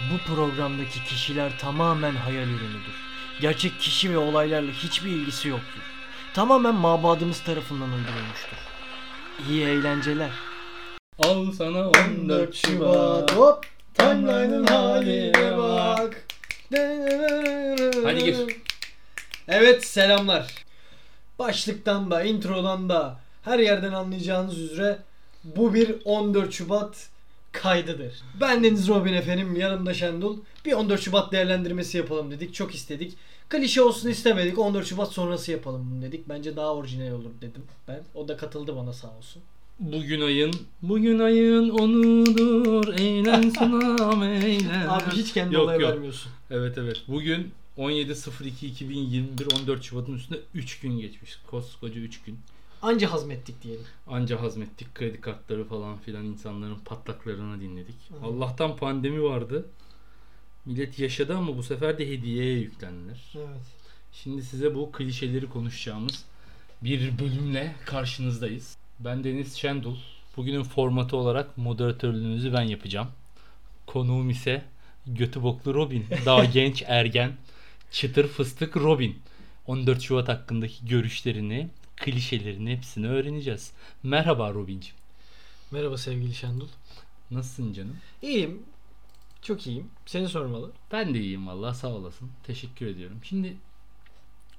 Bu programdaki kişiler tamamen hayal ürünüdür. Gerçek kişi ve olaylarla hiçbir ilgisi yoktur. Tamamen mabadımız tarafından uydurulmuştur. İyi eğlenceler. Al sana 14 Şubat. Hop. Timeline'ın haline bak. Hadi gir. Evet selamlar. Başlıktan da introdan da her yerden anlayacağınız üzere bu bir 14 Şubat kaydıdır. Ben Deniz Robin efendim yanımda Şendul. Bir 14 Şubat değerlendirmesi yapalım dedik. Çok istedik. Klişe olsun istemedik. 14 Şubat sonrası yapalım bunu dedik. Bence daha orijinal olur dedim ben. O da katıldı bana sağ olsun. Bugün ayın, bugün ayın onudur. Eğlen sunam eğlen. Abi hiç kendi Yok, olay yok. vermiyorsun. Evet evet. Bugün 17.02.2021 14 Şubat'ın üstünde 3 gün geçmiş. Koskoca 3 gün. Anca hazmettik diyelim. Anca hazmettik kredi kartları falan filan insanların patlaklarını dinledik. Hı. Allah'tan pandemi vardı. Millet yaşadı ama bu sefer de hediyeye yüklendiler. Evet. Şimdi size bu klişeleri konuşacağımız bir bölümle karşınızdayız. Ben Deniz Şendul. Bugünün formatı olarak moderatörlüğünüzü ben yapacağım. Konuğum ise götü boklu Robin. Daha genç ergen çıtır fıstık Robin. 14 Şubat hakkındaki görüşlerini, klişelerini hepsini öğreneceğiz. Merhaba Robin'cim. Merhaba sevgili Şendul. Nasılsın canım? İyiyim. Çok iyiyim. Seni sormalı. Ben de iyiyim valla sağ olasın. Teşekkür ediyorum. Şimdi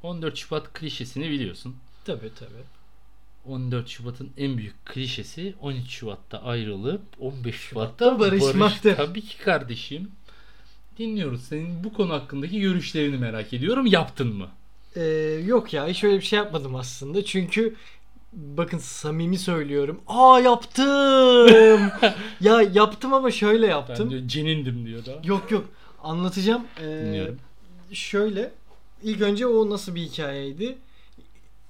14 Şubat klişesini biliyorsun. Tabii tabii. 14 Şubat'ın en büyük klişesi 13 Şubat'ta ayrılıp 15 Şubat'ta Şubat'ta barışmaktır. barış. Tabii ki kardeşim. Dinliyoruz. Senin bu konu hakkındaki görüşlerini merak ediyorum. Yaptın mı? Ee, yok ya hiç öyle bir şey yapmadım aslında. Çünkü bakın samimi söylüyorum. Aa yaptım. ya yaptım ama şöyle Ben yaptım. diyor cenindim diyor da. Yok yok anlatacağım. Ee, Dinliyorum. Şöyle ilk önce o nasıl bir hikayeydi?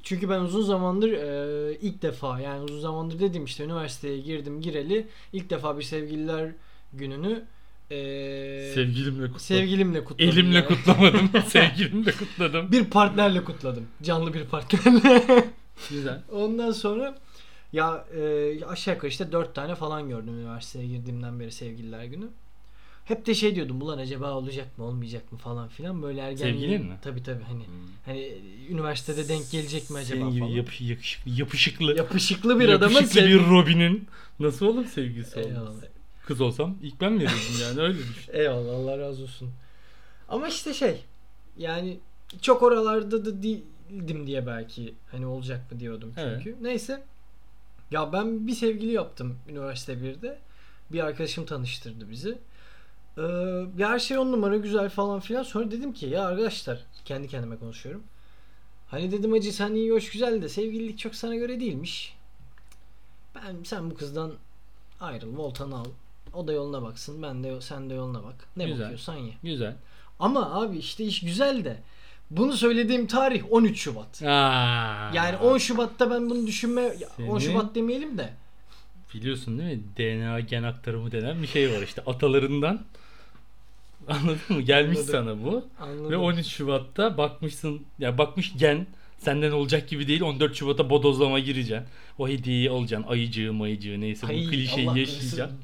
Çünkü ben uzun zamandır e, ilk defa yani uzun zamandır dedim işte üniversiteye girdim gireli ilk defa bir sevgililer gününü e, Sevgilimle kutladım. sevgilimle kutladım. Elimle yani. kutlamadım. Sevgilimle kutladım. bir partnerle kutladım. Canlı bir partnerle. Güzel. Ondan sonra ya e, aşağı yukarı işte dört tane falan gördüm üniversiteye girdiğimden beri sevgililer günü. Hep de şey diyordum ulan acaba olacak mı olmayacak mı falan filan böyle ergenliğim. Sevgilin mi? Tabii tabii hani Hmm. hani üniversitede denk gelecek mi acaba Senin gibi falan. yapı- yakışıklı, yapışıklı. Yapışıklı bir adamın yapışıklı sev- bir Robin'in nasıl olur sevgilisi olmaz? Eyvallah. Kız olsam ilk ben verirdim yani öyle düşün. Eyvallah Allah razı olsun. Ama işte şey yani çok oralarda da değildim diye belki hani olacak mı diyordum çünkü. Neyse. Ya ben bir sevgili yaptım üniversite 1'de. Bir arkadaşım tanıştırdı bizi. Ee, her şey on numara güzel falan filan. Sonra dedim ki ya arkadaşlar kendi kendime konuşuyorum. Hani dedim acı sen iyi hoş güzel de sevgililik çok sana göre değilmiş. Ben sen bu kızdan ayrıl, voltanı al. O da yoluna baksın. Ben de sen de yoluna bak. Ne Güzel. bakıyorsan ye. Güzel. Ama abi işte iş güzel de bunu söylediğim tarih 13 Şubat. Aa. Yani 10 Şubat'ta ben bunu düşünme ya 10 Seni- Şubat demeyelim de Biliyorsun değil mi? DNA gen aktarımı denen bir şey var işte atalarından. Anladın mı? Gelmiş Anladım. sana bu. anladım. Ve 13 Şubat'ta bakmışsın ya bakmış gen senden olacak gibi değil 14 Şubat'a bodozlama gireceksin. O hediyeyi alacaksın. Ayıcığı mayıcığı neyse Ay, bu klişeyi Allah yaşayacaksın. korusun.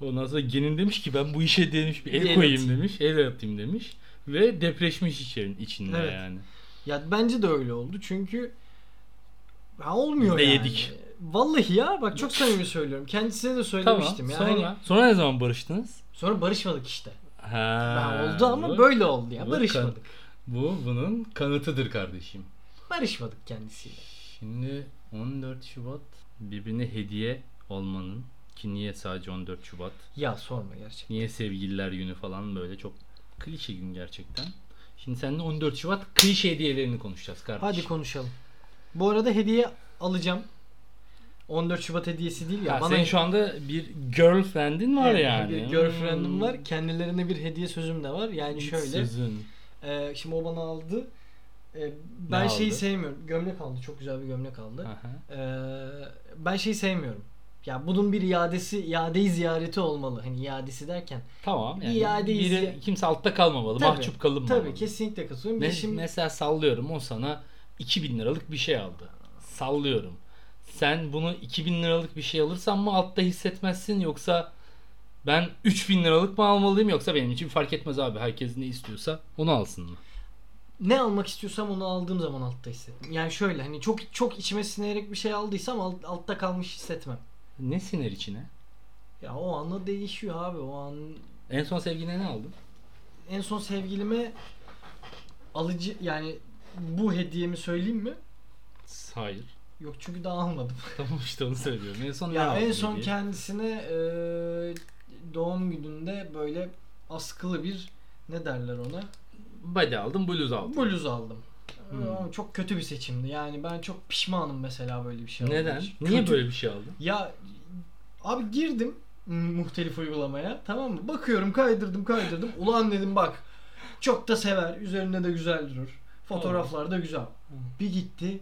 Ondan sonra genin demiş ki ben bu işe demiş bir el el koyayım atayım. demiş. El atayım demiş. Ve depreşmiş içerin, içinde Evet. yani. Ya bence de öyle oldu çünkü ya olmuyor de yani. yedik. Vallahi ya bak çok samimi söylüyorum. Kendisine de Tamam. söylemiştim. ya. Sonra, Hani sonra ne zaman barıştınız? sonra barışmadık işte. Ha, Ya oldu ama bu- böyle oldu ya. bu Barışmadık. Bu bunun kanıtıdır kardeşim. Barışmadık kendisiyle. Şimdi 14 Şubat birbirine hediye olmanın ki niye sadece 14 Şubat? Ya sorma gerçekten. Niye sevgililer günü falan böyle çok klişe gün gerçekten. Şimdi seninle 14 Şubat klişe hediyelerini konuşacağız kardeşim. Hadi konuşalım. Bu arada hediye alacağım. 14 Şubat hediyesi değil ya. Ha, bana senin şu anda bir girlfriend'in var Evet, yani. Bir girlfriend'im Hmm. var. Kendilerine bir hediye sözüm de var. Yani şöyle. Sözün. e, şimdi o bana aldı. E, ben Ne şeyi aldı? sevmiyorum. Gömlek aldı. Çok güzel bir gömlek aldı. Aha. E, ben şeyi sevmiyorum. Ya bunun bir iadesi, iadeyi ziyareti olmalı. Hani iadesi derken. Tamam yani İadeyi biri, ziy- kimse altta kalmamalı. Tabii, mahcup kalınmamalı. Tabii kesinlikle katılıyorum. De şimdi Mesela sallıyorum o sana 2000 liralık bir şey aldı. Sallıyorum. Sen bunu 2000 liralık bir şey alırsan mı altta hissetmezsin yoksa Ben 3000 liralık mı almalıyım yoksa benim için fark etmez abi. Herkes ne istiyorsa onu alsın mı? Ne almak istiyorsam onu aldığım zaman altta hissettim. Yani şöyle hani çok çok içime sinerek bir şey aldıysam alt- altta kalmış hissetmem. Ne siner içine? Ya o anla değişiyor abi. O an En son sevgiline ne aldın? en son sevgilime alıcı yani bu hediyemi söyleyeyim mi? Hayır. Yok çünkü daha almadım. Tamam işte onu söylüyorum. En son ne Ya aldın en son hediye? kendisine e, doğum gününde böyle askılı bir ne derler ona? Body aldım, bluz aldım. Bluz aldım. Hmm. Ama Çok kötü bir seçimdi. Yani ben çok pişmanım mesela böyle bir şey aldığım Neden? için. Niye Kötü- böyle bir şey aldın? Ya abi girdim muhtelif uygulamaya tamam mı? Bakıyorum kaydırdım kaydırdım. Ulan dedim bak çok da sever. Üzerinde de güzel durur. Fotoğraflar da güzel. Bir gitti.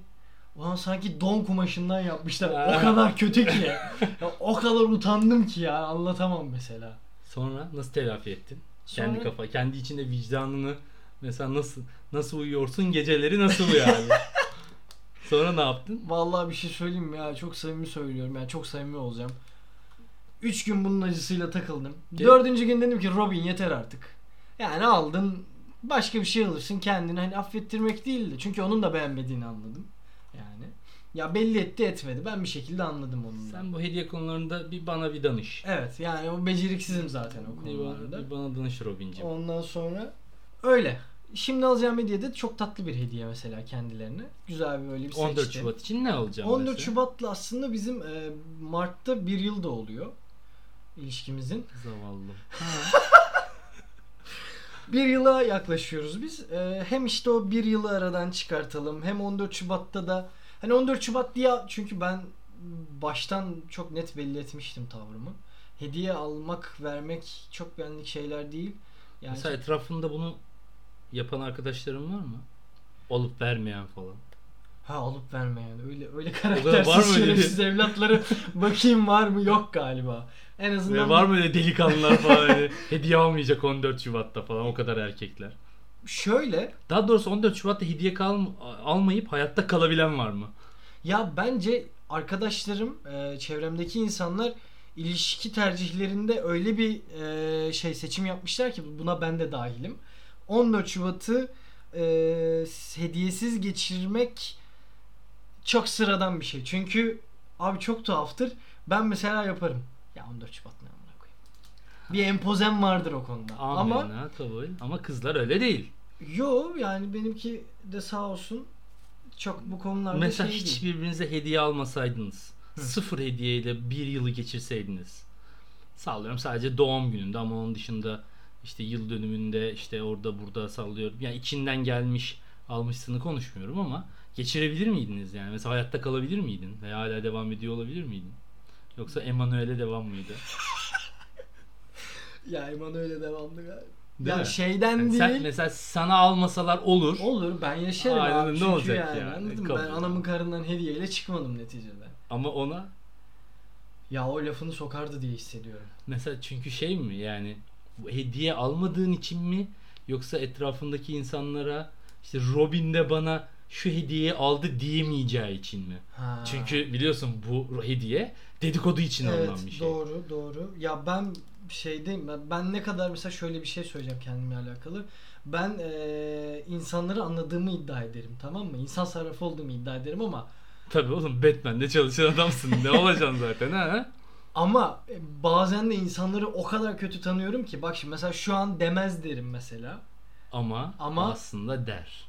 Ulan sanki don kumaşından yapmışlar. O kadar kötü ki. ya, o kadar utandım ki ya. Anlatamam mesela. Sonra nasıl telafi ettin? Sonra- Kendi kafa, kendi içinde vicdanını mesela nasıl nasıl uyuyorsun geceleri nasıl yani? Sonra ne yaptın? Vallahi bir şey söyleyeyim ya. Çok samimi söylüyorum. Yani çok samimi olacağım. Üç gün bunun acısıyla takıldım. Ge- Dördüncü gün dedim ki Robin yeter artık. Yani aldın başka bir şey alırsın kendini hani affettirmek değildi. Çünkü onun da beğenmediğini anladım. Yani. Ya belli etti etmedi. Ben bir şekilde anladım onun da. Sen bu hediye konularında bir bana bir danış. Evet yani o beceriksizim zaten o Bir bana, konularda. bir bana danış Robin'cim. Ondan sonra öyle. Şimdi alacağım hediye de çok tatlı bir hediye mesela kendilerine. Güzel bir böyle bir 14 seçti. Şubat için ne alacağım 14 mesela? Şubat'la aslında bizim e, Mart'ta bir yıl da oluyor ilişkimizin. Zavallı. Bir yıla yaklaşıyoruz biz. E, hem işte o bir yılı aradan çıkartalım. Hem 14 Şubat'ta da hani 14 Şubat diye çünkü ben baştan çok net belli etmiştim tavrımı. Hediye almak, vermek çok benlik şeyler değil. Yani Mesela etrafında bunu yapan arkadaşların var mı? Olup vermeyen falan. ha alıp vermeyen öyle öyle var mı karaktersiz öyle bir- şerefsiz evlatları bakayım var mı yok galiba. En Ve azından var mı öyle delikanlılar falan hani hediye almayacak 14 Şubat'ta falan o kadar erkekler. şöyle Daha doğrusu 14 Şubat'ta hediye kal almayıp hayatta kalabilen var mı? Ya bence arkadaşlarım, çevremdeki insanlar ilişki tercihlerinde öyle bir e, şey seçim yapmışlar ki buna ben de dahilim. 14 Şubat'ı e, hediyesiz geçirmek çok sıradan bir şey. Çünkü abi çok tuhaftır. Ben mesela yaparım. Ya 14 Şubat ne amına koyayım. Bir empozem vardır o konuda. Ama Amenna kabul. Ama kızlar öyle değil. yo yani benimki de sağ olsun çok bu konularda Mesela şey hiç değil. birbirinize hediye almasaydınız. Sıfır hediyeyle bir yılı geçirseydiniz. Sallıyorum sadece doğum gününde ama onun dışında işte yıl dönümünde işte orada burada sallıyorum. Yani içinden gelmiş almışsını konuşmuyorum ama geçirebilir miydiniz yani? Mesela hayatta kalabilir miydin? Veya hala devam ediyor olabilir miydin? Yoksa Emanuel'e devam mıydı? Ya Emanuel'e devamlı galiba. Değil ya mi? şeyden Yani değil. sen mesela sana almasalar olur. Olur ben yaşarım Aynen, abi. ne Çünkü olacak yani, yani? Anladın mı? Ben anamın karından hediyeyle çıkmadım neticede. Ama ona Ya o lafını sokardı diye hissediyorum. Mesela çünkü şey mi yani hediye almadığın için mi yoksa etrafındaki insanlara işte Robin de bana şu hediyeyi aldı diyemeyeceği için mi? Ha. Çünkü biliyorsun bu hediye dedikodu için evet, alınan bir şey. doğru doğru. Ya ben şeydeyim ben, ben ne kadar mesela şöyle bir şey söyleyeceğim kendimle alakalı. Ben eee, insanları anladığımı iddia ederim tamam mı? İnsan sarrafı olduğumu iddia ederim ama Tabii oğlum Batman'de çalışan adamsın. ne olacaksın zaten ha? ama e, bazen de insanları o kadar kötü tanıyorum ki bak şimdi mesela şu an demez derim mesela. Ama, Ama- aslında der.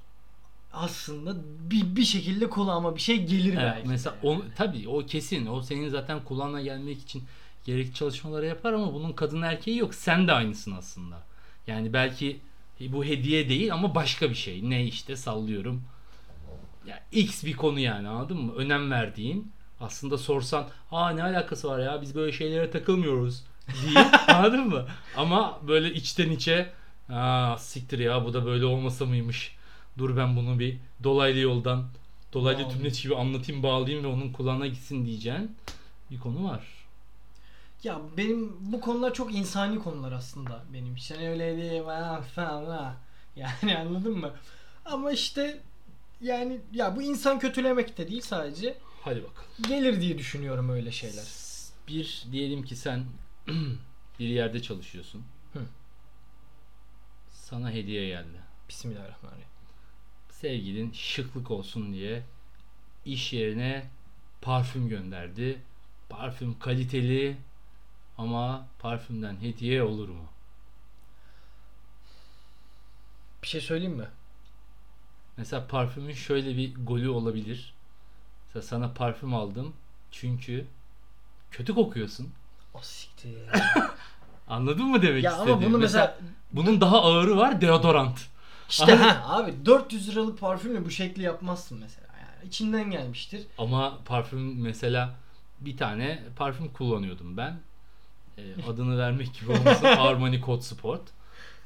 Aslında bir, bir şekilde kulağıma bir şey gelir Evet, belki. mesela de. o, tabii o kesin. O senin zaten kulağına gelmek için gerekli çalışmaları yapar ama bunun kadın erkeği yok. Sen de aynısın aslında. Yani belki bu hediye değil ama başka bir şey. Ne işte sallıyorum. Ya X bir konu yani anladın mı? Önem verdiğin. Aslında sorsan aa ne alakası var ya biz böyle şeylere takılmıyoruz diye anladın mı? Ama böyle içten içe aa siktir ya bu da böyle olmasa mıymış? Dur ben bunu bir dolaylı yoldan dolaylı tümleç gibi anlatayım bağlayayım ve onun kulağına gitsin diyeceğin bir konu var. Ya benim bu konular çok insani konular aslında benim için. Hani öyle değil falan. Yani anladın mı? Ama işte yani ya bu insan kötülemek de değil sadece. Hadi bakalım. Gelir diye düşünüyorum öyle şeyler. Bir diyelim ki sen Bir yerde çalışıyorsun. Hı. Sana hediye geldi. Bismillahirrahmanirrahim. Sevgilin şıklık olsun diye iş yerine parfüm gönderdi. Parfüm kaliteli ama parfümden hediye olur mu? Bir şey söyleyeyim mi? Mesela parfümün şöyle bir golü olabilir. Mesela sana parfüm aldım çünkü kötü kokuyorsun. O siktir. Anladın mı demek ya istediğim? ama bunu mesela, bunun daha ağırı var deodorant. işte ha abi 400 liralık parfümle bu şekli yapmazsın mesela. Yani içinden gelmiştir. Ama parfüm mesela bir tane parfüm kullanıyordum ben. Ee, adını vermek gibi olmasın Armani Code Sport.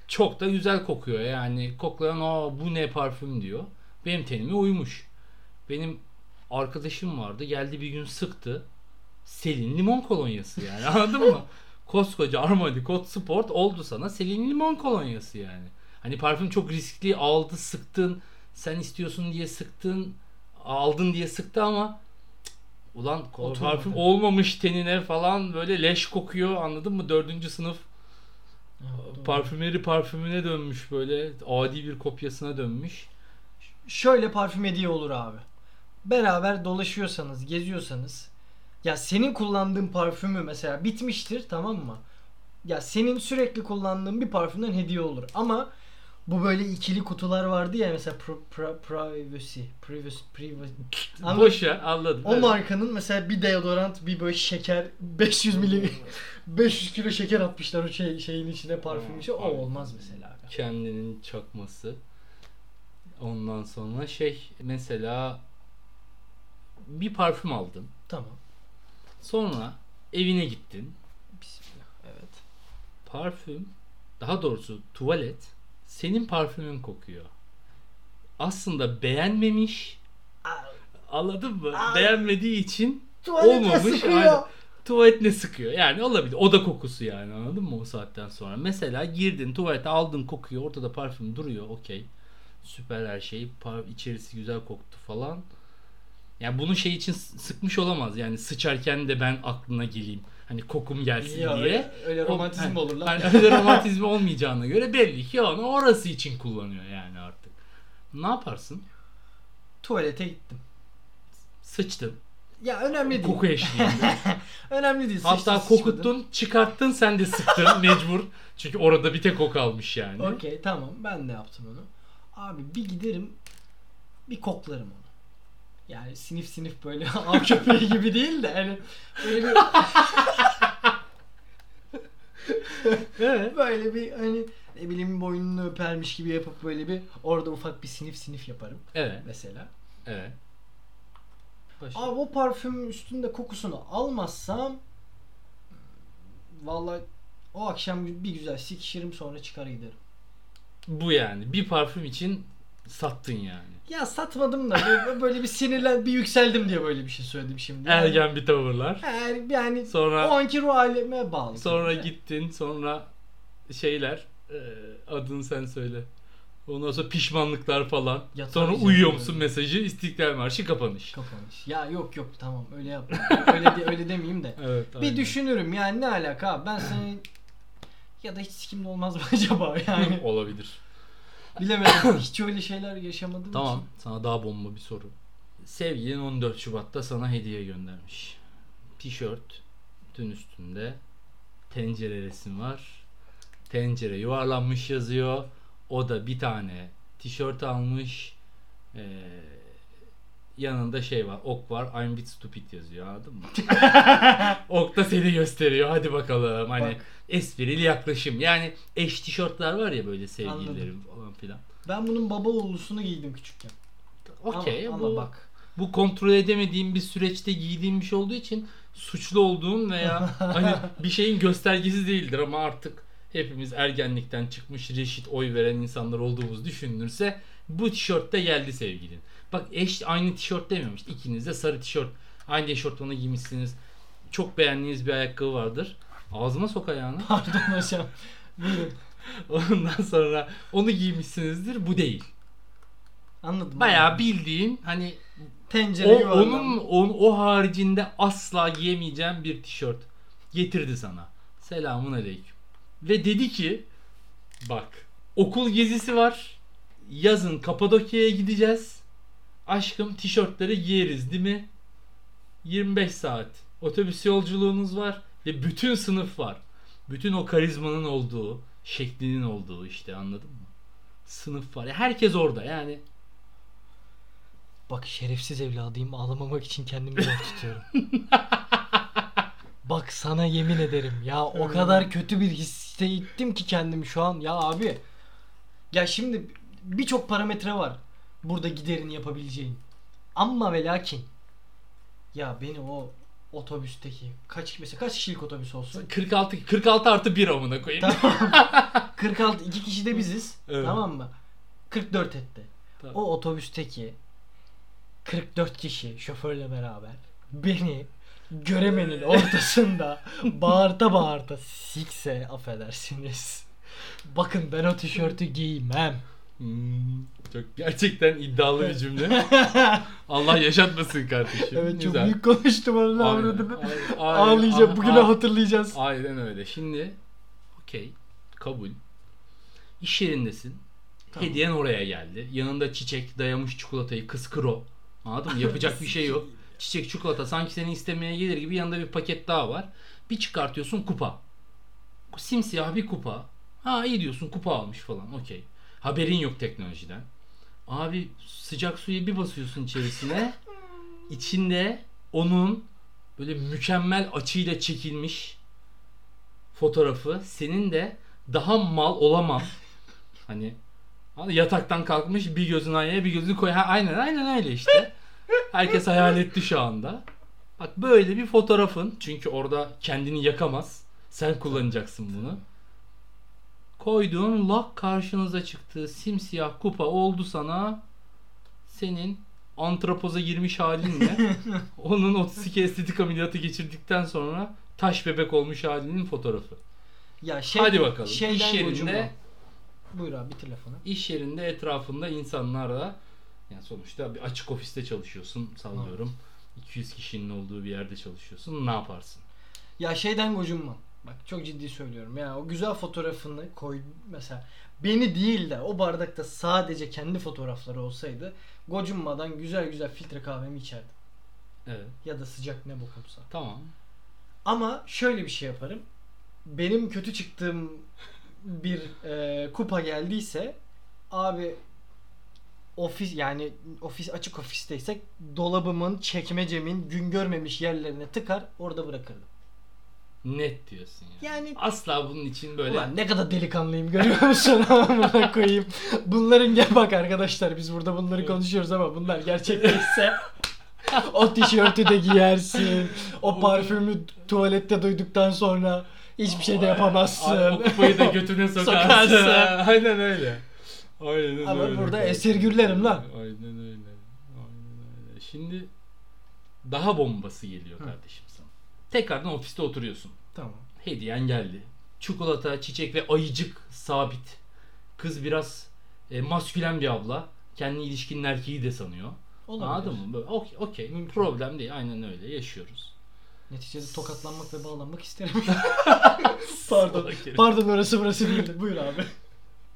Çok da güzel kokuyor yani. Koklayan aa bu ne parfüm diyor. Benim tenime uymuş. Benim arkadaşım vardı geldi bir gün sıktı. Selin limon kolonyası yani anladın mı? Koskoca Armani Code Sport oldu sana Selin limon kolonyası yani. Hani parfüm çok riskli aldı sıktın. Sen istiyorsun diye sıktın. Aldın diye sıktı ama ulan Oturmadı. parfüm olmamış tenine falan böyle leş kokuyor anladın mı? Dördüncü sınıf parfümeri parfümüne dönmüş böyle adi bir kopyasına dönmüş. Şöyle parfüm hediye olur abi. Beraber dolaşıyorsanız, geziyorsanız ya senin kullandığın parfümü mesela bitmiştir tamam mı? Ya senin sürekli kullandığın bir parfümden hediye olur. Ama bu böyle ikili kutular vardı ya mesela pro, pro, privacy, privacy, privacy. Anladın? Boş ver anladım. O Evet. markanın mesela bir deodorant, bir böyle şeker 500 mili 500 kilo şeker atmışlar o şey, şeyin içine parfüm içine. O olmaz mesela. kendinin çakması. Ondan sonra şey mesela bir parfüm aldın. Tamam. Sonra evine gittin. Bismillah. Evet. Parfüm daha doğrusu tuvalet senin parfümün kokuyor. Aslında beğenmemiş. Anladın mı? Aa. Beğenmediği için Tuvalete olmamış. sıkıyor. aynen. Tuvalet ne sıkıyor? Yani olabilir. Oda kokusu yani anladın mı o saatten sonra? Mesela girdin tuvalete aldın kokuyor. Ortada parfüm duruyor. Okey. Süper her şey. Par içerisi güzel koktu falan. Yani bunu şey için sıkmış olamaz. Yani sıçarken de ben aklına geleyim. Hani kokum gelsin Ya diye. öyle, öyle O- romantizm hani- mi olur lan? hani öyle romantizmi olmayacağına göre belli ki onu orası için kullanıyor yani artık. Ne yaparsın? Tuvalete gittim. Sıçtın. Ya önemli değil. Koku eşliğinde. Önemli değil. Hatta Sıçtı, kokuttun, çıkarttın, sen de sıktın mecbur. Çünkü orada bir tek o kalmış yani. Okey tamam ben de yaptım onu. Abi bir giderim bir koklarım onu. Yani sinif sinif böyle av köpeği gibi değil de hani böyle bir, Evet. böyle bir hani ne bileyim boynunu öpermiş gibi yapıp böyle bir orada ufak bir sinif sinif yaparım Evet. mesela. Evet. Başka. Abi o parfümün üstünde kokusunu almazsam vallahi o akşam bir güzel sikişirim sonra çıkar giderim. Bu yani. Bir parfüm için sattın yani. Ya satmadım da böyle- böyle bir sinirlen bir yükseldim diye böyle bir şey söyledim şimdi. Ergen bir tavırlar. Yani, yani Sonra- o anki ruh halime bağlı. Sonra tabii. gittin, sonra şeyler, e, adını sen söyle. Ondan sonra pişmanlıklar falan. Ya sonra uyuyor musun öyle. mesajı, İstiklal Marşı kapanış. Kapanış. Ya yok yok tamam öyle yapma. öyle de, öyle demeyeyim de. Evet. Bir aynen. düşünürüm yani ne alaka ben seni ya da hiç sikimde olmaz mı acaba yani Olabilir. Bilemedim hiç öyle şeyler yaşamadım Tamam. Sana daha bomba bir soru. Sevgilin 14 Şubat'ta sana hediye göndermiş. Tişört, tün üstünde tencere resim var. Tencere yuvarlanmış yazıyor. O da bir tane tişört almış. Ee, yanında şey var, ok var. I'm bit stupid yazıyor anladın mı? ok da seni gösteriyor. Hadi bakalım. Hani Bak. esprili yaklaşım. Yani eş tişörtler var ya böyle sevgililerin falan filan. Ben bunun baba oğlusunu giydim küçükken. Okey ama, bu, ama bak. bu kontrol edemediğim bir süreçte giydiğim bir şey olduğu için suçlu olduğum veya hani bir şeyin göstergesi değildir ama artık hepimiz ergenlikten çıkmış reşit oy veren insanlar olduğumuz düşünülürse bu tişört de geldi sevgilin. Bak eş aynı tişört demiyorum işte ikiniz de sarı tişört aynı eşortmanı giymişsiniz. Çok beğendiğiniz bir ayakkabı vardır. Ağzıma sok ayağını. Pardon hocam. Ondan sonra onu giymişsinizdir. Bu değil. Anladım. Bayağı bildiğin hani tencere O, onun on, o haricinde asla giyemeyeceğim bir tişört getirdi sana. Selamun aleyküm. Ve dedi ki bak okul gezisi var. Yazın Kapadokya'ya gideceğiz. Aşkım tişörtleri giyeriz değil mi? 25 saat otobüs yolculuğunuz var ve bütün sınıf var. Bütün o karizmanın olduğu, şeklinin olduğu işte anladın mı? Sınıf var. Herkes orada yani. Bak şerefsiz evladıyım ağlamamak için kendimi zor tutuyorum. Bak sana yemin ederim ya o kadar kötü bir hissettim ki kendimi şu an. Ya abi ya şimdi birçok parametre var burada giderini yapabileceğin. Ama ve lakin ya beni o otobüsteki kaç mesela kaç kişilik otobüs olsun? 46 46 artı 1 amına koyayım. Tamam. 46 iki kişi de biziz. Evet. Tamam mı? 44 etti. Tamam. O otobüsteki 44 kişi şoförle beraber beni göremenin ortasında bağırta bağırta sikse affedersiniz. Bakın ben o tişörtü giymem. Hmm, çok gerçekten iddialı bir cümle. Allah yaşatmasın kardeşim. Evet çok Güzel. büyük konuştum onun avradını. Bugünü ah. hatırlayacağız. Aynen öyle. Şimdi okey kabul. İş yerindesin. Tamam. Hediyen oraya geldi. Yanında çiçek, dayamış çikolatayı, kız kro. Anladın mı? Yapacak bir şey yok. Çiçek, çikolata sanki seni istemeye gelir gibi yanında bir paket daha var. Bir çıkartıyorsun kupa. Simsiyah bir kupa. Ha iyi diyorsun kupa almış falan. Okey. Haberin yok teknolojiden. Abi sıcak suyu bir basıyorsun içerisine. İçinde onun böyle mükemmel açıyla çekilmiş fotoğrafı senin de daha mal olamam. Hani yataktan kalkmış bir gözün aynaya bir gözünü koy. Ha, aynen aynen öyle işte. Herkes hayal etti şu anda. Bak böyle bir fotoğrafın çünkü orada kendini yakamaz. Sen kullanacaksın bunu. Koyduğun lak karşınıza çıktı. Simsiyah kupa oldu sana. Senin antropoza girmiş halinle onun 32 estetik ameliyatı geçirdikten sonra taş bebek olmuş halinin fotoğrafı. Ya şey, Hadi bakalım. Şeyden İş yerinde-. Buyur abi bitir lafını. İş yerinde etrafında insanlarla yani sonuçta bir açık ofiste çalışıyorsun sallıyorum. 200 kişinin olduğu bir yerde çalışıyorsun. Ne yaparsın? Ya şeyden gocunmam. Bak çok ciddi söylüyorum. Ya o güzel fotoğrafını koy mesela beni değil de o bardakta sadece kendi fotoğrafları olsaydı gocunmadan güzel güzel filtre kahvemi içerdim. Evet. Ya da sıcak ne bokumsa. Tamam. Ama şöyle bir şey yaparım. Benim kötü çıktığım bir e, kupa geldiyse abi ofis yani ofis açık ofisteysek dolabımın çekmecemin gün görmemiş yerlerine tıkar orada bırakırdım. Net diyorsun ya. Yani Asla bunun için böyle Ulan ne kadar delikanlıyım görüyor musun? Amına koyayım. Bunların gel bak arkadaşlar biz burada bunları konuşuyoruz ama bunlar gerçekleşse o tişörtü de giyersin. O parfümü tuvalette duyduktan sonra hiçbir şey de yapamazsın. O kupayı da götüne sokarsın. Sokarsın. Aynen öyle. Aynen Ama öyle. burada kardeşim. esir gürlerim lan. Aynen öyle. Aynen öyle. Şimdi daha bombası geliyor kardeşim. Tekrardan ofiste oturuyorsun. Tamam. Hediyen geldi. Çikolata, çiçek ve ayıcık sabit. Kız biraz e, maskülen bir abla. Kendi ilişkinin erkeği de sanıyor. Olabilir. Anladın mı? Böyle, Okey, okey. Mümkün. Problem değil. Aynen öyle. Yaşıyoruz. Neticede tokatlanmak ve bağlanmak isterim. Pardon. Pardon orası burası değildi. Buyur abi.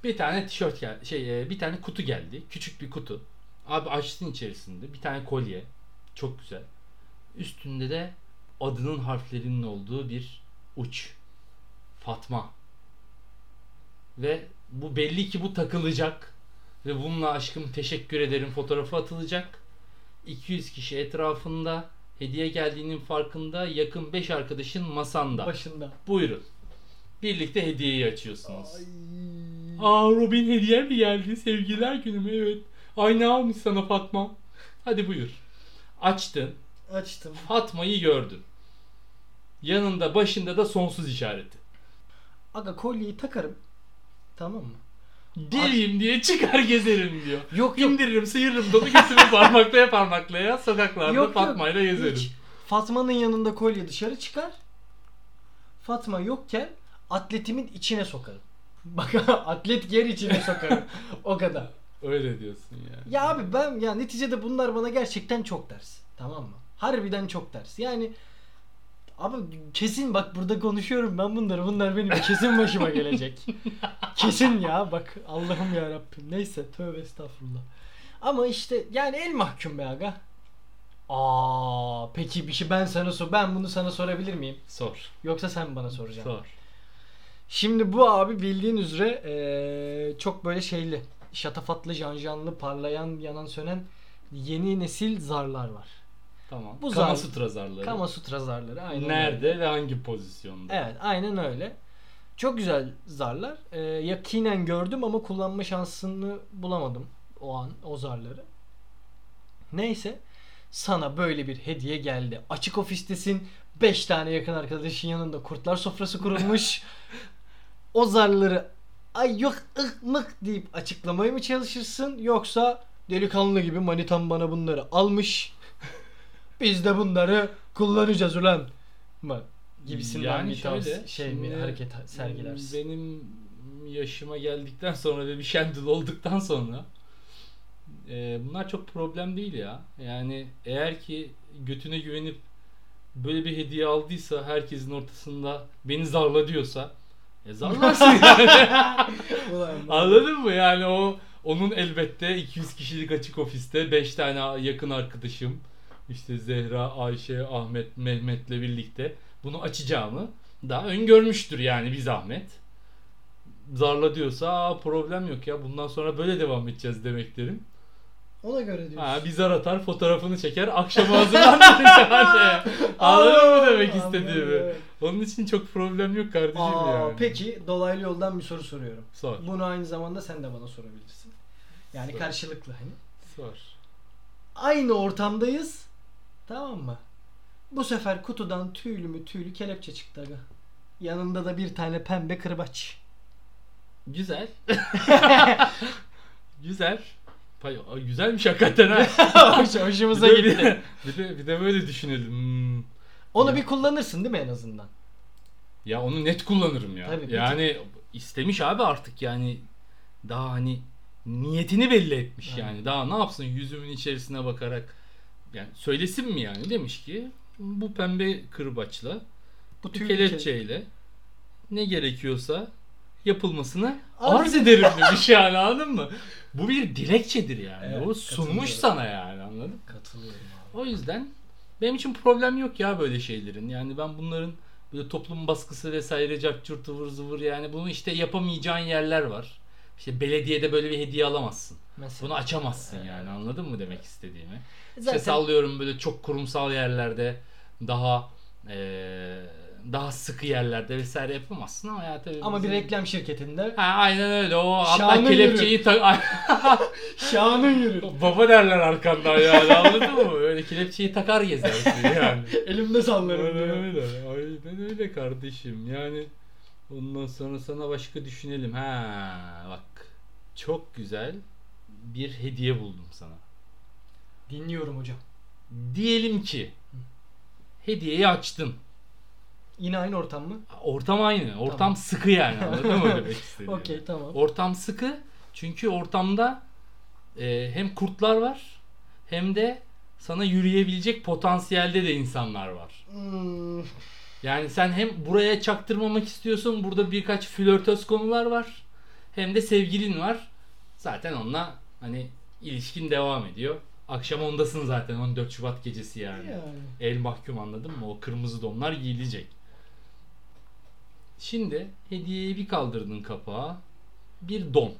Bir tane tişört geldi. Şey, e, bir tane kutu geldi. Küçük bir kutu. Abi açtın içerisinde. Bir tane kolye. Çok güzel. Üstünde de adının harflerinin olduğu bir uç. Fatma. Ve bu belli ki bu takılacak. Ve bununla aşkım teşekkür ederim fotoğrafı atılacak. 200 kişi etrafında hediye geldiğinin farkında yakın 5 arkadaşın masanda. Başında. Buyurun. Birlikte hediyeyi açıyorsunuz. Aa Robin hediye mi geldi? Sevgililer günü mü? Evet. Ay ne almış sana Fatma? Hadi buyur. Açtın. Açtım. Fatma'yı gördün. Yanında başında da sonsuz işareti. Aga kolyeyi takarım. Tamam mı? Deliyim diye çıkar gezerim diyor. Yok yok. İndiririm sıyırırım donu götümü parmaklaya parmaklaya sokaklarda Yok, yok. Fatma'yla gezerim. Hiç. Fatma'nın yanında kolye dışarı çıkar. Fatma yokken atletimin içine sokarım. Bak atlet yer içine sokarım. o kadar. Öyle diyorsun ya. Ya abi ben ya neticede bunlar bana gerçekten çok ders. Tamam mı? Harbiden çok ders. Yani Ama kesin bak burada konuşuyorum ben bunları. Bunlar benim kesin başıma gelecek. kesin ya bak Allah'ım ya Rabbim. Neyse tövbe estağfurullah. Ama işte yani el mahkum be aga. Aa peki bir şey ben sana sor ben bunu sana sorabilir miyim? Sor. Yoksa sen bana soracaksın. Sor. Şimdi bu abi bildiğin üzere eee, çok böyle şeyli, şatafatlı, janjanlı, parlayan, yanan sönen yeni nesil zarlar var. Tamam. Bu Kama zar- Sutra zarları. Kama Sutra zarları. Aynen Nerede öyle. ve hangi pozisyonda? Evet aynen öyle. Çok güzel zarlar. Eee, yakinen gördüm ama kullanma şansını bulamadım o an o zarları. Neyse sana böyle bir hediye geldi. Açık ofistesin. 5 tane yakın arkadaşın yanında kurtlar sofrası kurulmuş. o zarları ay yok ık mık deyip açıklamaya mı çalışırsın yoksa delikanlı gibi manitam bana bunları almış. Biz de bunları kullanacağız ulan mı? Gibisinden Yani bir tarz şöyle, şey mi hareket sergilersin. Benim yaşıma geldikten sonra ve bir şendil olduktan sonra e, bunlar çok problem değil ya. Yani eğer ki götüne güvenip böyle bir hediye aldıysa herkesin ortasında beni zarla diyorsa e zarlarsın yani. Ulan, Anladın mı? Yani o onun elbette 200 kişilik açık ofiste 5 tane yakın arkadaşım işte Zehra, Ayşe, Ahmet, Mehmet'le birlikte bunu açacağımı daha öngörmüştür yani bir zahmet. Zarla diyorsa problem yok ya bundan sonra böyle devam edeceğiz demeklerim. Ona göre diyorsun. Ha, bir zar atar fotoğrafını çeker akşama hazırlanır yani. Anladın mı demek istediğimi? evet. Onun için çok problem yok kardeşim Aa, yani. Peki dolaylı yoldan bir soru soruyorum. Sor. Bunu aynı zamanda sen de bana sorabilirsin. Yani Sor. karşılıklı hani. Sor. Aynı ortamdayız. Tamam mı? Bu sefer kutudan tüylü mü tüylü kelepçe çıktı aga. Yanında da bir tane pembe kırbaç. Güzel. Güzel. Pay- Aa, Güzelmiş hakikaten ha. Hoş- Hoşumuza bir de, gitti. Bir de, bir de böyle düşünelim. Hmm. Onu bir kullanırsın değil mi en azından? Ya onu net kullanırım ya. Tabii, bir yani istemiş abi artık yani daha hani niyetini belli etmiş yani. Daha ne yapsın yüzümün içerisine bakarak yani söylesin mi yani demiş ki bu pembe kırbaçla Bu kelepçeyle ne gerekiyorsa yapılmasını Arz arz ederim demiş yani anladın mı? Bu bir dilekçedir yani. Evet, o sunmuş sana yani anladın mı? Katılıyorum abi. O yüzden benim için problem yok ya böyle şeylerin. Yani ben bunların böyle toplum baskısı vesaire cart ıvır zıvır yani bunu işte yapamayacağın yerler var. İşte belediyede böyle bir hediye alamazsın. Mesela. Bunu açamazsın yani anladın mı demek istediğimi? Zaten İşte sallıyorum böyle çok kurumsal yerlerde daha eee, daha sıkı yerlerde vesaire yapamazsın ama ya tabii ama bir reklam şirketinde Ha, aynen öyle o hatta Şanın kelepçeyi tak şanın yürür. baba derler arkandan yani anladın mı? Öyle kelepçeyi takar gezersin yani. Elimde sallarım Aynen öyle. Aynen öyle kardeşim. Yani ondan sonra sana başka düşünelim. Ha bak. Çok güzel bir hediye buldum sana. Dinliyorum hocam. Diyelim ki hediyeyi açtın. Yine aynı ortam mı? Ortam aynı. Ortam Tamam. sıkı yani. Anladın mı demek istediğimi? Okey tamam. Ortam sıkı. Çünkü ortamda e, hem kurtlar var hem de sana yürüyebilecek potansiyelde de insanlar var. Hmm, Yani sen hem buraya çaktırmamak istiyorsun. Burada birkaç flörtöz konular var. Hem de sevgilin var. Zaten onunla hani ilişkin devam ediyor. Akşam ondasın zaten 14 Şubat gecesi yani. yani. El mahkum anladın mı? O kırmızı donlar giyilecek. Şimdi hediyeyi bir kaldırdın kapağa. Bir don.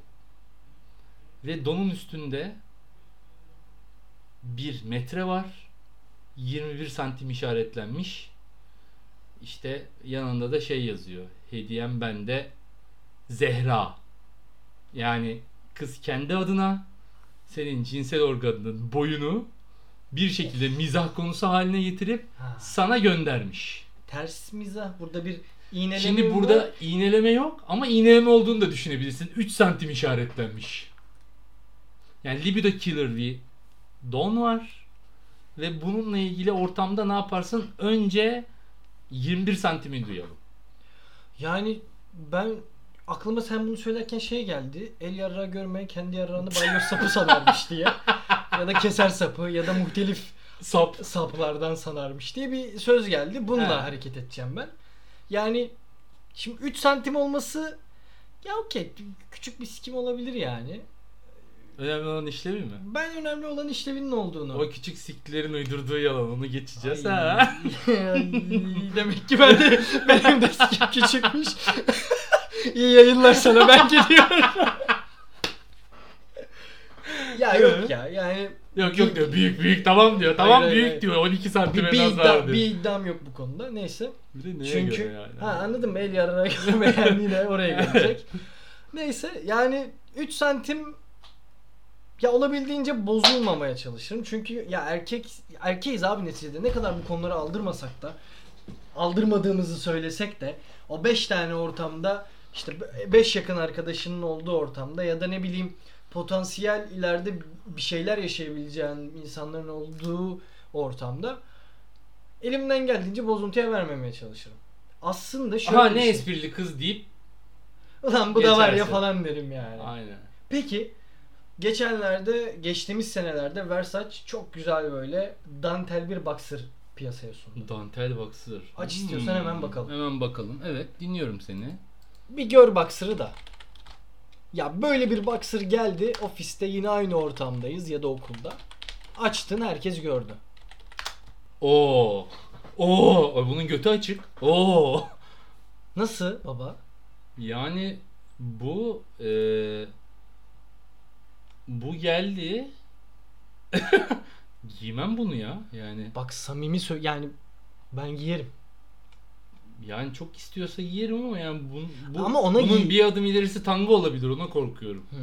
Ve donun üstünde bir metre var. 21 santim işaretlenmiş. İşte yanında da şey yazıyor. Hediyem bende Zehra. Yani kız kendi adına senin cinsel organının boyunu bir şekilde mizah konusu haline getirip Ha. sana göndermiş. Ters mizah. Burada bir iğneleme Şimdi burada var? iğneleme yok ama iğneleme olduğunu da düşünebilirsin. 3 santim işaretlenmiş. Yani libido killer bir don var. Ve bununla ilgili ortamda ne yaparsın? Önce 21 santimi duyalım. Yani ben aklıma sen bunu söylerken şey geldi. El yarrağı görmeyen kendi yarrağını balyoz sapı sanarmış diye. ya da keser sapı ya da muhtelif Sap. saplardan sanarmış diye bir söz geldi. Bununla He. hareket edeceğim ben. Yani şimdi 3 santim olması ya okey küçük bir sikim olabilir yani. Önemli olan işlevi mi? Ben önemli olan işlevinin olduğunu. O küçük siklerin uydurduğu yalan onu geçeceğiz Ay. ha. Demek ki ben de benim de sikim küçükmüş. İyi yayınlar sana ben gidiyorum. ya yok ya yani Yok yok diyor büyük büyük tamam diyor. Tamam Hayır, büyük hayır. diyor 12 santim en az var diyor. bir iddiam yok bu konuda. Neyse. Bir de neye Çünkü göre yani? ha anladın mı? El yarına göre yine oraya gelecek. Neyse yani 3 santim ya olabildiğince bozulmamaya çalışırım. Çünkü ya erkek erkeğiz abi neticede. Ne kadar bu konuları aldırmasak da aldırmadığımızı söylesek de o 5 tane ortamda işte 5 yakın arkadaşının olduğu ortamda ya da ne bileyim potansiyel ileride bir şeyler yaşayabileceğin insanların olduğu ortamda elimden geldiğince bozuntuya vermemeye çalışırım. Aslında şöyle Aha ne şey. esprili kız deyip Ulan bu da var ya Geçersin. falan derim yani. aynen. Peki geçenlerde geçtiğimiz senelerde Versace çok güzel böyle dantel bir boxer piyasaya sundu. Dantel boxer. Aç istiyorsan hemen bakalım. Hemen bakalım. Evet dinliyorum seni. Bir gör boxer'ı da. Ya böyle bir boxer geldi ofiste yine aynı ortamdayız ya da okulda. Açtın herkes gördü. Oo. Oo. Bunun götü açık. Oo. Nasıl baba? Yani bu eee bu geldi. Giymem bunu ya. Yani Bak samimi sö yani ben giyerim. yani çok istiyorsa giyerim ama yani bu, bu Ama ona bunun bir adım ilerisi tango olabilir ona korkuyorum. Hmm.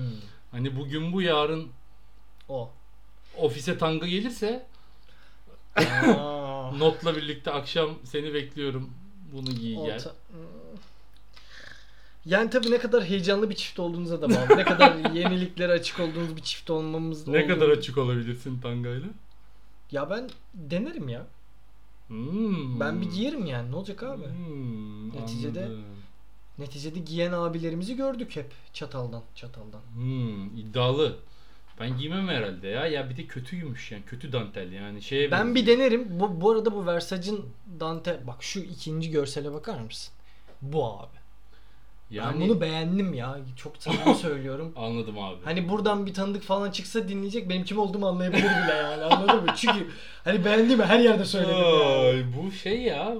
Hani bugün bu yarın O. ofise tango gelirse notla birlikte akşam seni bekliyorum. Bunu giy gel. Orta- Hmm. Yani tabii ne kadar heyecanlı bir çift olduğunuza da bağlı. ne kadar yeniliklere açık olduğunuz bir çift olmamız Ne olduğunu- kadar açık olabilirsin tangayla? Ya ben denerim ya. Hmm. Ben bir giyerim yani. Ne olacak abi? Hmm, Neticede- anladım. Neticede giyen abilerimizi gördük hep çataldan çataldan. Hmm, iddialı. Ben giymem herhalde ya. Ya bir de kötüymüş yani. Kötü dantel yani. Şeye Ben benziyor. bir denerim. Bu, bu arada bu Versace'ın dantel bak şu ikinci görsele bakar mısın? Bu abi. Yani Ben bunu beğendim ya. Çok samimi söylüyorum. anladım abi. Hani buradan bir tanıdık falan çıksa dinleyecek benim kim olduğumu anlayabilir bile yani anladın mı? Çünkü hani beğendiğimi her yerde söyledim yani. Ay, bu şey ya.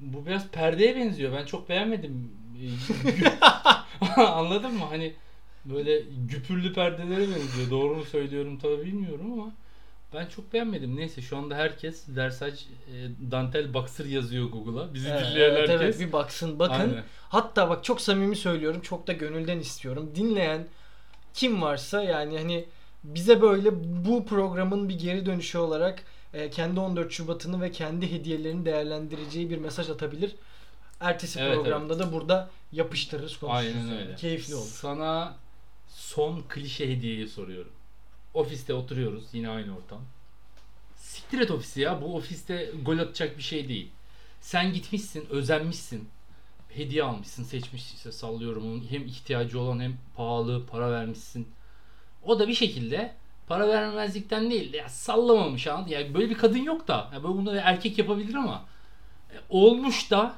Bu biraz perdeye benziyor. Ben çok beğenmedim. Anladın mı? Hani böyle güpürlü perdelere benziyor. Doğru mu söylüyorum tabii bilmiyorum ama ben çok beğenmedim. Neyse şu anda herkes Versace e, dantel boxer yazıyor Google'a. Bizi Evet, dinleyen evet, herkes. evet, bir baksın bakın. Aynen. Hatta bak çok samimi söylüyorum. Çok da gönülden istiyorum. Dinleyen kim varsa yani hani bize böyle bu programın bir geri dönüşü olarak e, kendi 14 Şubat'ını ve kendi hediyelerini değerlendireceği bir mesaj atabilir. Ertesi Evet, programda da burada yapıştırırız konuşuruz. Aynen öyle. Keyifli olur. Sana son klişe hediyeyi soruyorum. Ofiste oturuyoruz yine aynı ortam. Siktir et ofisi ya. Bu ofiste gol atacak bir şey değil. Sen gitmişsin, özenmişsin. Hediye almışsın, seçmişsin işte sallıyorum onun hem ihtiyacı olan hem pahalı para vermişsin. O da bir şekilde para vermemezlikten değil ya sallamamış anladın ya böyle bir kadın yok da ya böyle bunu erkek yapabilir ama e, olmuş da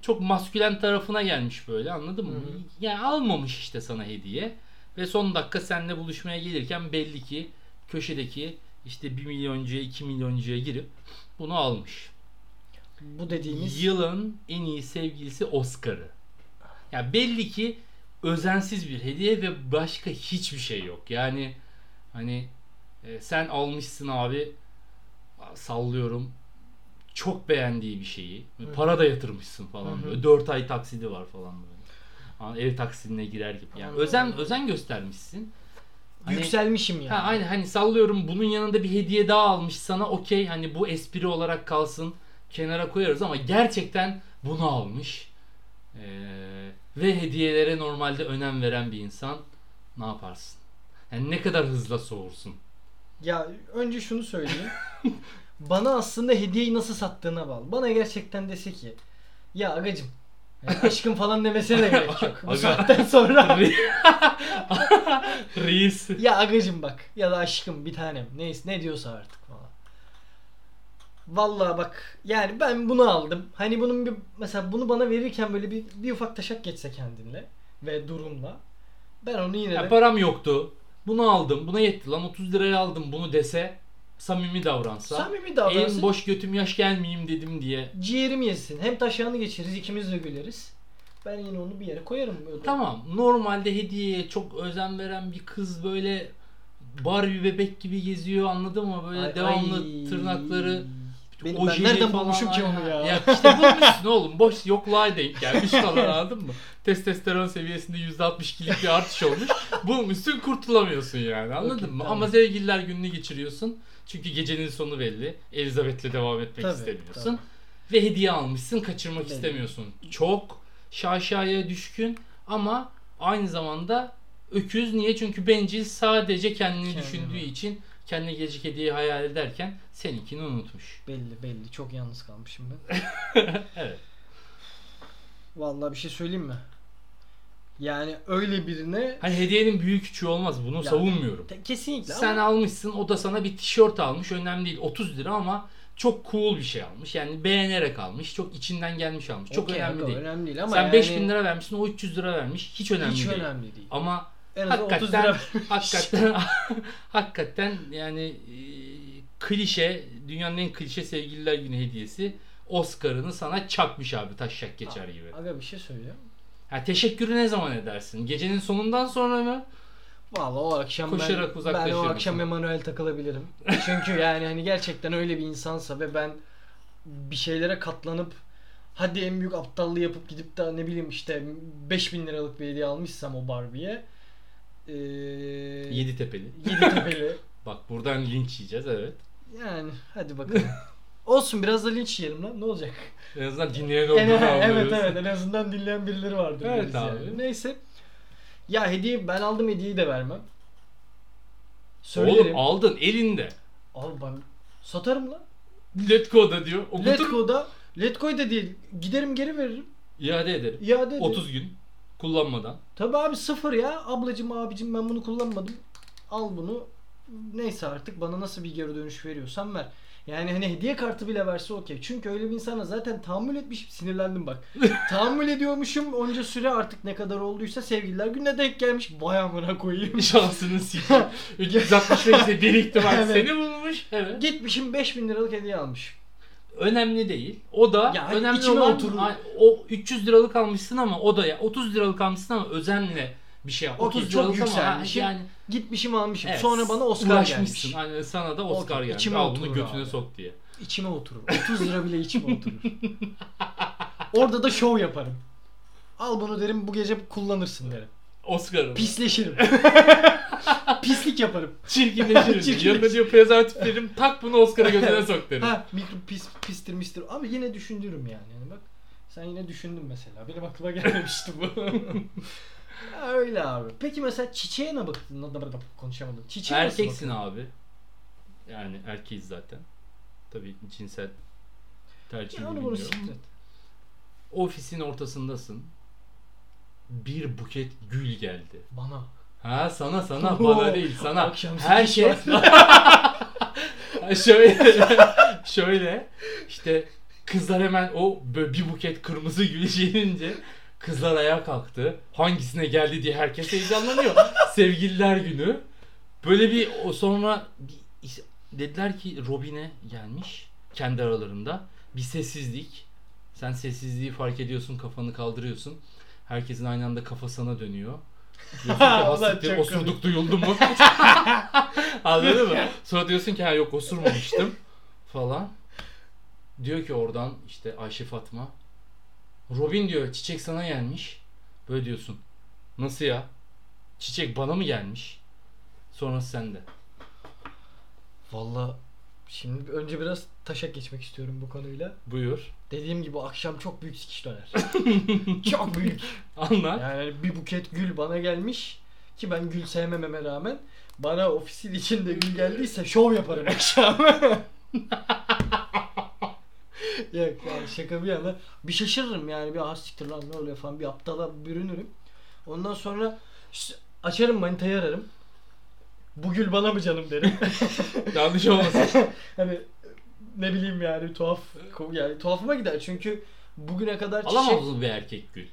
çok maskülen tarafına gelmiş böyle anladın mı? Hı hı. Yani almamış işte sana hediye ve son dakika seninle buluşmaya gelirken belli ki köşedeki işte 1 milyoncuya 2 milyoncuya girip bunu almış. Bu dediğimiz Yılın en iyi sevgilisi Oscar'ı. Ya belli ki özensiz bir hediye ve başka hiçbir şey yok. Yani hani e, sen almışsın abi sallıyorum çok beğendiği bir şeyi. Hı. Para da yatırmışsın falan. Hı hı. Böyle 4 ay taksidi var falan böyle. Ev taksidine girer gibi. Yani özen özen göstermişsin. Hani- yükselmişim yani. Ha, aynen hani sallıyorum bunun yanında bir hediye daha almış sana okey hani bu espri olarak kalsın kenara koyarız ama gerçekten bunu almış Ee, ve hediyelere normalde önem veren bir insan ne yaparsın? Yani ne kadar hızla soğursun? Ya önce şunu söyleyeyim. Bana aslında hediyeyi nasıl sattığına bağlı. Bana gerçekten dese ki ya agacım yani aşkım falan demesine de gerek yok. Bu Aga. saatten sonra Reis. ya agacım bak ya da aşkım bir tanem neyse ne diyorsa artık falan. Vallahi bak yani ben bunu aldım. Hani bunun bir mesela bunu bana verirken böyle bir, bir ufak taşak geçse kendinle ve durumla ben onu yine de Ya param yoktu. Bunu aldım. Buna yetti lan 30 liraya aldım bunu dese samimi davransa. samimi davransın. En boş götüm yaş gelmeyeyim dedim diye. Ciğerim yesin. Hem taşağını geçiririz ikimiz de güleriz. Ben yine onu bir yere koyarım. Böyle. Tamam. Normalde hediyeye çok özen veren bir kız böyle Barbie bebek gibi geziyor anladın mı? Böyle Ay- devamlı ay. tırnakları Benim, ben ojeli nereden bulmuşum ki onu ya? Ya işte bulmuşsun oğlum. Boş yokluğa denk gelmiş falan anladın mı? Testosteron seviyesinde %62'lik bir artış olmuş. Bulmuşsun kurtulamıyorsun yani anladın Okey, mı? tamam. Ama sevgililer gününü geçiriyorsun. Çünkü gecenin sonu belli. Elizabeth'le devam etmek Tabii, istemiyorsun. tabii. Ve hediye almışsın kaçırmak Belli. istemiyorsun. Çok şaşaya düşkün ama aynı zamanda öküz. Niye? Çünkü bencil sadece kendini Kendine. düşündüğü için kendine gelecek hediyeyi hayal ederken seninkini unutmuş. Belli belli. Çok yalnız kalmışım ben. Evet. Vallahi bir şey söyleyeyim mi? Yani öyle birine Hani hediyenin büyük küçüğü olmaz. Bunu Ya, savunmuyorum. Te- kesinlikle Sen ama almışsın o da sana bir tişört almış. Önemli değil 30 lira ama çok cool bir şey almış. Yani beğenerek almış. Çok içinden gelmiş almış. Çok Okey, önemli değil. Önemli değil ama Sen yani 5000 lira vermişsin o 300 lira vermiş. Hiç önemli hiç değil. önemli değil. Ama En 30 hakikaten lira hakikaten hakikaten yani e, klişe dünyanın en klişe sevgililer günü hediyesi Oscar'ını sana çakmış abi taşşak geçer gibi. Aga bir şey söyleyeyim. Ha, teşekkürü ne zaman edersin? Gecenin sonundan sonra mı? Vallahi o akşam Koşarak ben, ben o akşam Emanuel takılabilirim. Çünkü yani hani gerçekten öyle bir insansa ve ben bir şeylere katlanıp hadi en büyük aptallığı yapıp gidip de ne bileyim işte 5000 liralık bir hediye almışsam o Barbie'ye ee, Yedi tepeli. Yeditepe'li. Bak buradan linç yiyeceğiz evet. Yani hadi bakalım. Olsun biraz da linç yiyelim lan ne olacak? En azından dinleyen En- olduğunu evet anlıyoruz. evet en azından dinleyen birileri vardır. Evet abi. Yani. Neyse. Ya hediye ben aldım hediyeyi de vermem. Söylerim. Oğlum aldın elinde. Al ben satarım lan. Let go'da diyor. O kutu Letgo'da Letgo'yu da değil. Giderim geri veririm. iade ederim. İade ederim. 30 gün kullanmadan. Tabii abi sıfır ya. Ablacım abicim ben bunu kullanmadım. Al bunu. Neyse artık bana nasıl bir geri dönüş veriyorsan ver. Yani hani hediye kartı bile verse okey. Çünkü öyle bir insana zaten tahammül etmişim. Sinirlendim bak. tahammül ediyormuşum. Onca süre artık ne kadar olduysa sevgililer gününe denk gelmiş. Vay amına koyayım. Şansını sikeyim. 365'te bir ihtimal Evet. seni bulmuş. Evet. Gitmişim 5000 liralık hediye almış. Önemli değil. O da Ya hani önemli içime olan oturur. O 300 liralık almışsın ama o da ya 30 liralık almışsın ama özenle bir şey yap. 30 30 çok yükselmişim. yani Gitmişim almışım. evet, Sonra bana Oscar gelmiş. Hani sana da Oscar Okey, gelmiş. içime Al bunu götüne abi. sok diye. İçime oturur. 30 lira bile içime oturur. Orada da şov yaparım. Al bunu derim bu gece kullanırsın derim. Oscar'ın. Pisleşirim. Pislik yaparım. Çirkinleşirim. Çirkinleş- Yanında diyor prezervatif veririm. Tak bunu Oscar'a götüne sok derim. Ha mikro pis pistir mistir ama yine düşünürüm yani. yani bak sen yine düşündün mesela. Benim aklıma gelmemişti bu. Öyle abi. Peki mesela çiçeğe ne baktın? Konuşamadım. Çiçeğe Erkeksin abi. Yani erkeğiz zaten. Tabii cinsel tercihini Ya onu bunu bilmiyorum. Ofisin ortasındasın. Bir buket gül geldi. Bana. Ha sana sana bana değil sana. akşam sekiz Ha, şöyle şöyle işte kızlar hemen o böyle bir buket kırmızı gül gelince kızlar ayağa kalktı. Hangisine geldi diye herkes heyecanlanıyor. Sevgililer günü. Böyle bir o sonra bir, dediler ki Robin'e gelmiş kendi aralarında. Bir sessizlik. Sen sessizliği fark ediyorsun, kafanı kaldırıyorsun. Herkesin aynı anda kafa sana dönüyor. Diyorsun ki osurduk duyuldu mu? Anladın mı? Sonra diyorsun ki ha yok osurmamıştım falan. Diyor ki oradan işte Ayşe Fatma. Robin diyor çiçek sana gelmiş. Böyle diyorsun. Nasıl ya? Çiçek bana mı gelmiş? Sonrası sende. Valla şimdi önce biraz taşak geçmek istiyorum bu konuyla. Buyur. Dediğim gibi akşam çok büyük sikiş döner. çok büyük. Anlat. Yani bir buket gül bana gelmiş ki ben gül sevmememe rağmen bana ofisin içinde gül geldiyse şov yaparım akşam. Yok yani şaka bir yana bir şaşırırım yani bir ah siktir lan ne oluyor falan bir aptala bürünürüm. Ondan sonra işte açarım manitayı ararım. Bu gül bana mı canım derim. Yanlış olmasın. hani ne bileyim yani tuhaf yani tuhafıma gider çünkü bugüne kadar çiçek Alamaz bir erkek gül?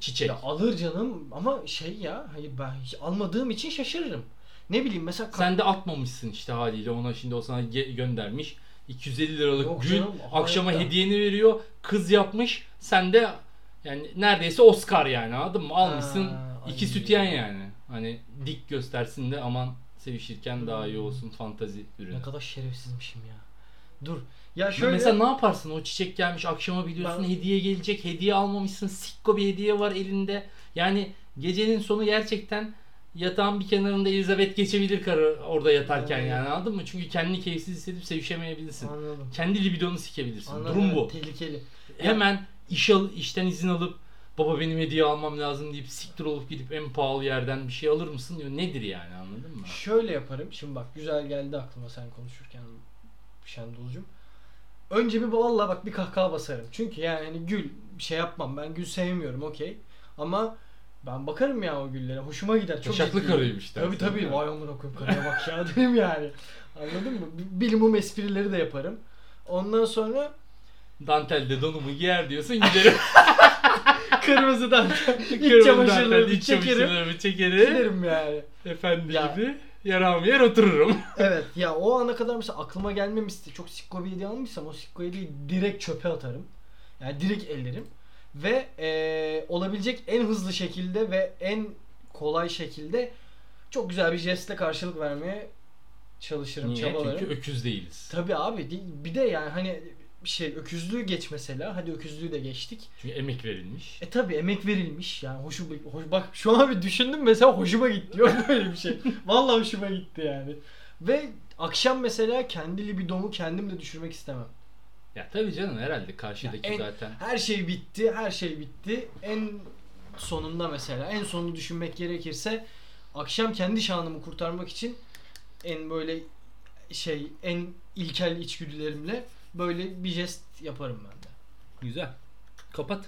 Çiçek. ya alır canım ama şey ya hayır ben almadığım için şaşırırım. Ne bileyim mesela Sen de atmamışsın işte haliyle ona şimdi o sana ge- göndermiş. 250 liralık Yok gül canım, akşama hayatta. hediyeni veriyor. Kız yapmış. Sen de yani neredeyse Oscar yani anladın mı? Almışsın Ha, iki ay. sütyen yani. Hani dik göstersin de aman sevişirken daha iyi olsun fantazi ürünü. ne kadar şerefsizmişim ya. Dur. Ya Şöyle... Mesela ne yaparsın? O çiçek gelmiş akşama biliyorsun Ben- hediye gelecek. Hediye almamışsın. Sikko bir hediye var elinde. Yani gecenin sonu gerçekten yatağın bir kenarında Elizabeth geçebilir karı orada yatarken Evet. yani anladın mı? Çünkü kendini keyifsiz hissedip sevişemeyebilirsin. anladım. Kendi libidonu sikebilirsin. Anladım. Durum bu. Tehlikeli. Hemen iş al, işten izin alıp baba benim hediye almam lazım deyip siktir olup gidip en pahalı yerden bir şey alır mısın diyor. Nedir yani anladın mı? Şöyle yaparım. Şimdi bak güzel geldi aklıma sen konuşurken Şendulcum. Önce bir valla bak bir kahkaha basarım. Çünkü yani hani gül şey yapmam. Ben gül sevmiyorum okey. Ama ben bakarım ya o güllere. Hoşuma gider. Çok ciddiyim. karıymış dersin, Tabii tabii. Vay amına koyayım karıya bak ya derim yani. Anladın mı? Bilimum esprileri de yaparım. Ondan sonra Dantelde donumu giyer diyorsun giderim. Kırmızı dantel, iç çekerim. çamaşırlarımı çekerim. Giderim yani. Efendi Ya. gibi yaram yer otururum. Evet ya o ana kadar mesela aklıma gelmemişti. Çok sikko bir hediye almışsam o sikko hediyeyi direkt çöpe atarım. Yani direkt ellerim. Ve eee, olabilecek en hızlı şekilde ve en kolay şekilde çok güzel bir jestle karşılık vermeye çalışırım, Niye? çabalarım. Çünkü öküz değiliz. Tabii abi bir de yani hani bir şey öküzlüğü geç mesela. Hadi öküzlüğü de geçtik. Çünkü emek verilmiş. E tabi emek verilmiş yani hoşu hoş, bak şu an bir düşündüm mesela hoşuma gitti diyor böyle bir şey. Vallahi hoşuma gitti yani. Ve akşam mesela kendi libidomu kendim de düşürmek istemem. Ya tabii canım herhalde karşıdaki Ya en- zaten. Her şey bitti, her şey bitti. En sonunda mesela en sonunu düşünmek gerekirse akşam kendi şanımı kurtarmak için en böyle şey en ilkel içgüdülerimle böyle bir jest yaparım ben de. Güzel. Kapat.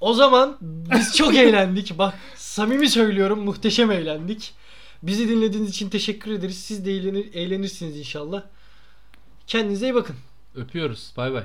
O zaman biz çok eğlendik. Bak samimi söylüyorum muhteşem eğlendik. Bizi dinlediğiniz için teşekkür ederiz. Siz de eğlenir, eğlenirsiniz inşallah. Kendinize iyi bakın. Öpüyoruz. Bay bay.